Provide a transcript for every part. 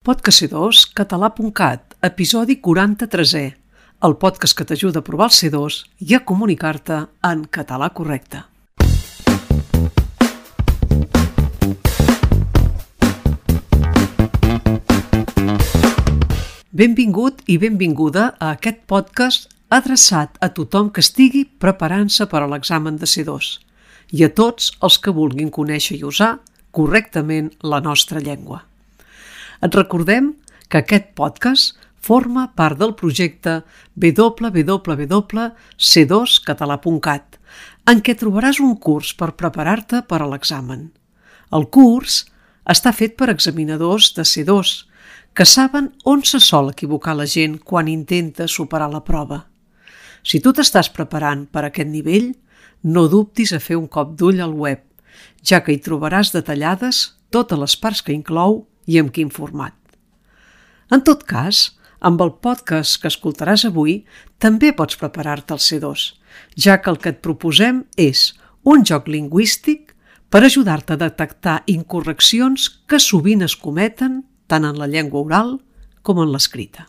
Podcast català.cat, episodi 43è, el podcast que t'ajuda a provar el C2 i a comunicar-te en català correcte. Benvingut i benvinguda a aquest podcast adreçat a tothom que estigui preparant-se per a l'examen de C2 i a tots els que vulguin conèixer i usar correctament la nostra llengua. Et recordem que aquest podcast forma part del projecte www.c2català.cat, en què trobaràs un curs per preparar-te per a l'examen. El curs està fet per examinadors de C2, que saben on se sol equivocar la gent quan intenta superar la prova. Si tu t'estàs preparant per a aquest nivell, no dubtis a fer un cop d'ull al web, ja que hi trobaràs detallades totes les parts que inclou i amb quin format. En tot cas, amb el podcast que escoltaràs avui, també pots preparar-te al C2, ja que el que et proposem és un joc lingüístic per ajudar-te a detectar incorreccions que sovint es cometen tant en la llengua oral com en l'escrita.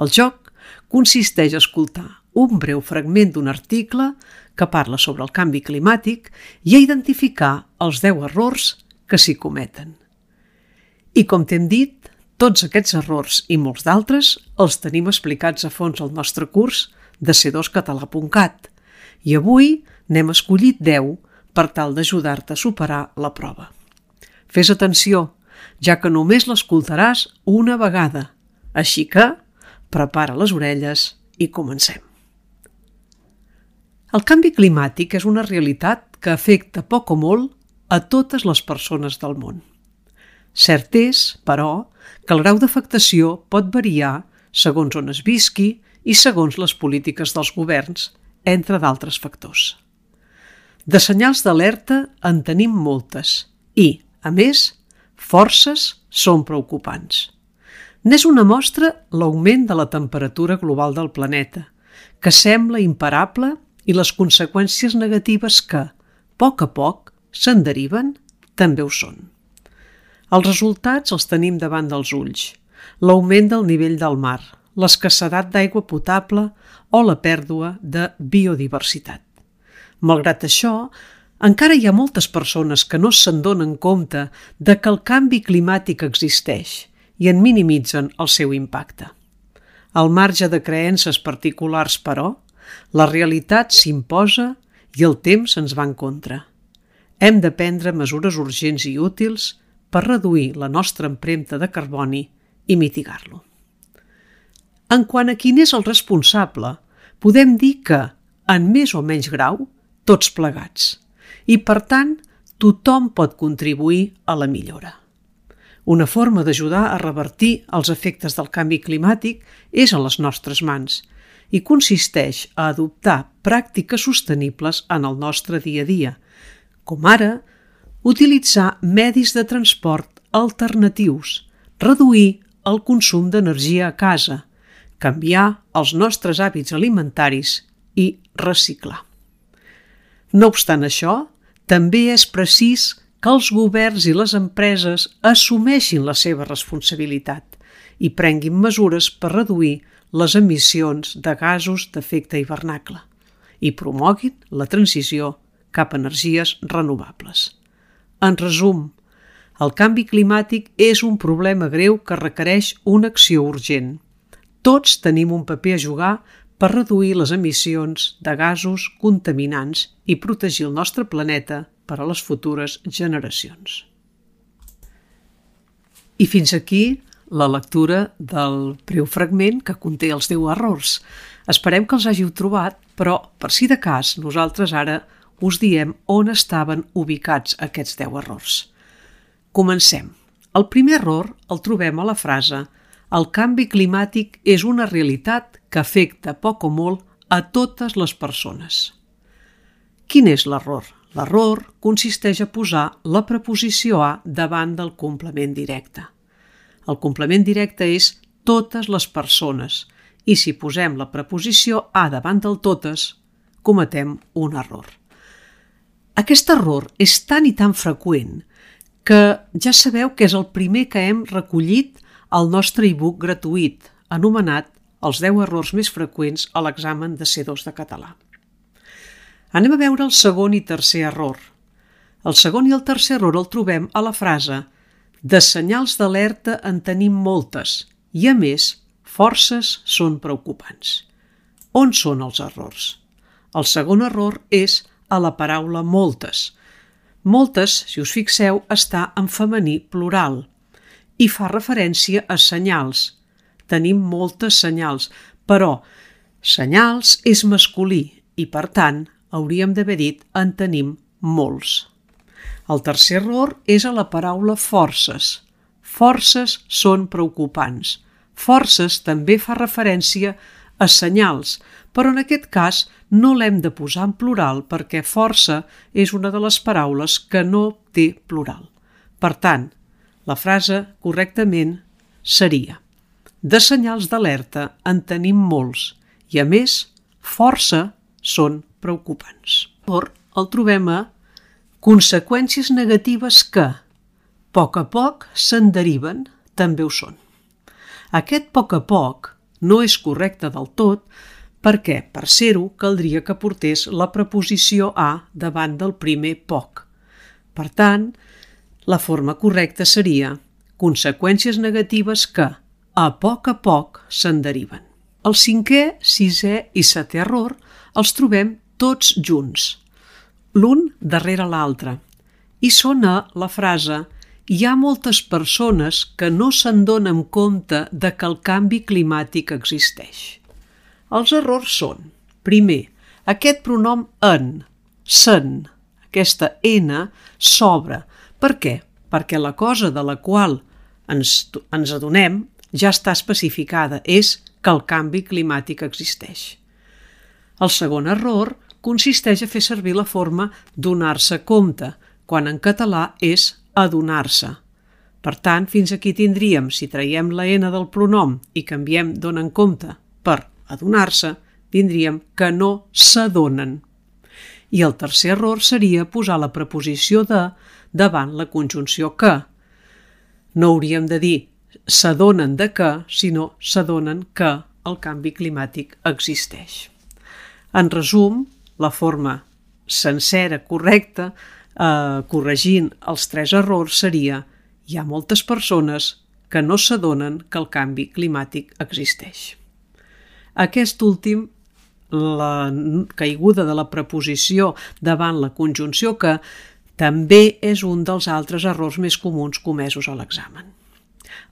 El joc consisteix a escoltar un breu fragment d'un article que parla sobre el canvi climàtic i a identificar els 10 errors que s'hi cometen. I com t'hem dit, tots aquests errors i molts d'altres els tenim explicats a fons al nostre curs de c2català.cat i avui n'hem escollit 10 per tal d'ajudar-te a superar la prova. Fes atenció, ja que només l'escoltaràs una vegada, així que prepara les orelles i comencem. El canvi climàtic és una realitat que afecta poc o molt a totes les persones del món. Cert és, però, que el grau d'afectació pot variar segons on es visqui i segons les polítiques dels governs, entre d'altres factors. De senyals d'alerta en tenim moltes i, a més, forces són preocupants. N'és una mostra l'augment de la temperatura global del planeta, que sembla imparable i les conseqüències negatives que, a poc a poc, se'n deriven, també ho són. Els resultats els tenim davant dels ulls. L'augment del nivell del mar, l'escassedat d'aigua potable o la pèrdua de biodiversitat. Malgrat això, encara hi ha moltes persones que no se'n donen compte de que el canvi climàtic existeix i en minimitzen el seu impacte. Al marge de creences particulars, però, la realitat s'imposa i el temps ens va en contra. Hem de prendre mesures urgents i útils per reduir la nostra empremta de carboni i mitigar-lo. En quant a quin és el responsable, podem dir que, en més o menys grau, tots plegats, i per tant, tothom pot contribuir a la millora. Una forma d'ajudar a revertir els efectes del canvi climàtic és a les nostres mans i consisteix a adoptar pràctiques sostenibles en el nostre dia a dia, com ara utilitzar medis de transport alternatius, reduir el consum d'energia a casa, canviar els nostres hàbits alimentaris i reciclar. No obstant això, també és precís que els governs i les empreses assumeixin la seva responsabilitat i prenguin mesures per reduir les emissions de gasos d'efecte hivernacle i promoguin la transició cap a energies renovables. En resum, el canvi climàtic és un problema greu que requereix una acció urgent. Tots tenim un paper a jugar per reduir les emissions de gasos contaminants i protegir el nostre planeta per a les futures generacions. I fins aquí la lectura del breu fragment que conté els 10 errors. Esperem que els hàgiu trobat, però, per si de cas, nosaltres ara us diem on estaven ubicats aquests 10 errors. Comencem. El primer error el trobem a la frase el canvi climàtic és una realitat que afecta poc o molt a totes les persones. Quin és l'error? L'error consisteix a posar la preposició a davant del complement directe. El complement directe és totes les persones i si posem la preposició a davant del totes, cometem un error. Aquest error és tan i tan freqüent que ja sabeu que és el primer que hem recollit el nostre e-book gratuït anomenat Els 10 errors més freqüents a l'examen de C2 de català. Anem a veure el segon i tercer error. El segon i el tercer error el trobem a la frase de senyals d'alerta en tenim moltes i, a més, forces són preocupants. On són els errors? El segon error és a la paraula moltes. Moltes, si us fixeu, està en femení plural i fa referència a senyals, tenim moltes senyals, però senyals és masculí i, per tant, hauríem d'haver dit en tenim molts. El tercer error és a la paraula forces. Forces són preocupants. Forces també fa referència a senyals, però en aquest cas no l'hem de posar en plural perquè força és una de les paraules que no té plural. Per tant, la frase correctament seria de senyals d'alerta en tenim molts i, a més, força són preocupants. Or, el trobem a conseqüències negatives que, a poc a poc, se'n deriven, també ho són. Aquest poc a poc no és correcte del tot perquè, per ser-ho, caldria que portés la preposició a davant del primer poc. Per tant, la forma correcta seria conseqüències negatives que, a poc a poc se'n deriven. El cinquè, sisè i setè error els trobem tots junts, l'un darrere l'altre, i són a la frase hi ha moltes persones que no se'n donen compte de que el canvi climàtic existeix. Els errors són, primer, aquest pronom en, sen, aquesta n, s'obre. Per què? Perquè la cosa de la qual ens, ens adonem ja està especificada, és que el canvi climàtic existeix. El segon error consisteix a fer servir la forma donar-se compte, quan en català és adonar-se. Per tant, fins aquí tindríem, si traiem la N del pronom i canviem donen compte per adonar-se, tindríem que no s'adonen. I el tercer error seria posar la preposició de davant la conjunció que. No hauríem de dir s'adonen de què, sinó s'adonen que el canvi climàtic existeix. En resum, la forma sencera, correcta, eh, corregint els tres errors seria hi ha moltes persones que no s'adonen que el canvi climàtic existeix. Aquest últim, la caiguda de la preposició davant la conjunció que, també és un dels altres errors més comuns comesos a l'examen.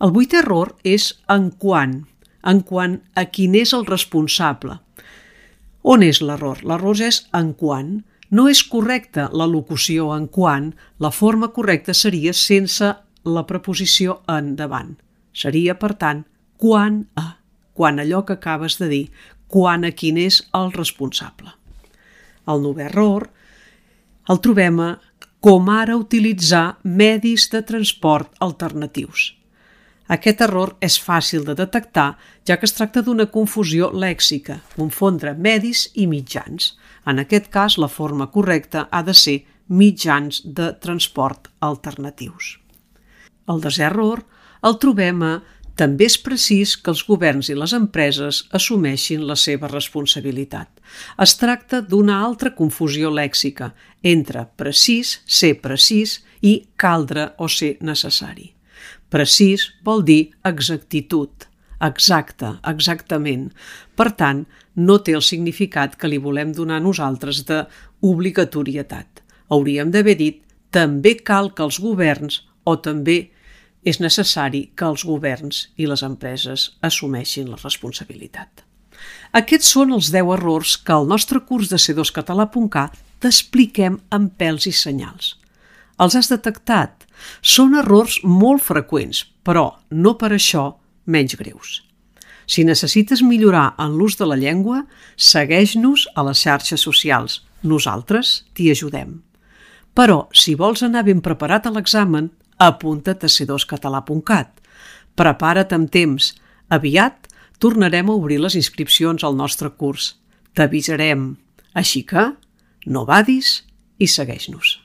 El vuitè error és en quant, en quant a quin és el responsable. On és l'error? L'error és en quant. No és correcta la locució en quant, la forma correcta seria sense la preposició en davant. Seria, per tant, quan a, quan allò que acabes de dir, quan a quin és el responsable. El nou error el trobem a com ara utilitzar medis de transport alternatius. Aquest error és fàcil de detectar, ja que es tracta d'una confusió lèxica, confondre medis i mitjans. En aquest cas, la forma correcta ha de ser mitjans de transport alternatius. El deserror el trobem a també és precís que els governs i les empreses assumeixin la seva responsabilitat. Es tracta d'una altra confusió lèxica entre precís, ser precís i caldre o ser necessari. Precís vol dir exactitud, exacte, exactament. Per tant, no té el significat que li volem donar nosaltres de obligatorietat. Hauríem d'haver dit també cal que els governs o també és necessari que els governs i les empreses assumeixin la responsabilitat. Aquests són els 10 errors que al nostre curs de C2català.cat t'expliquem amb pèls i senyals. Els has detectat? Són errors molt freqüents, però no per això menys greus. Si necessites millorar en l'ús de la llengua, segueix-nos a les xarxes socials. Nosaltres t'hi ajudem. Però, si vols anar ben preparat a l'examen, apunta't a c2català.cat. Prepara't amb temps. Aviat tornarem a obrir les inscripcions al nostre curs. T'avisarem. Així que, no vadis i segueix-nos.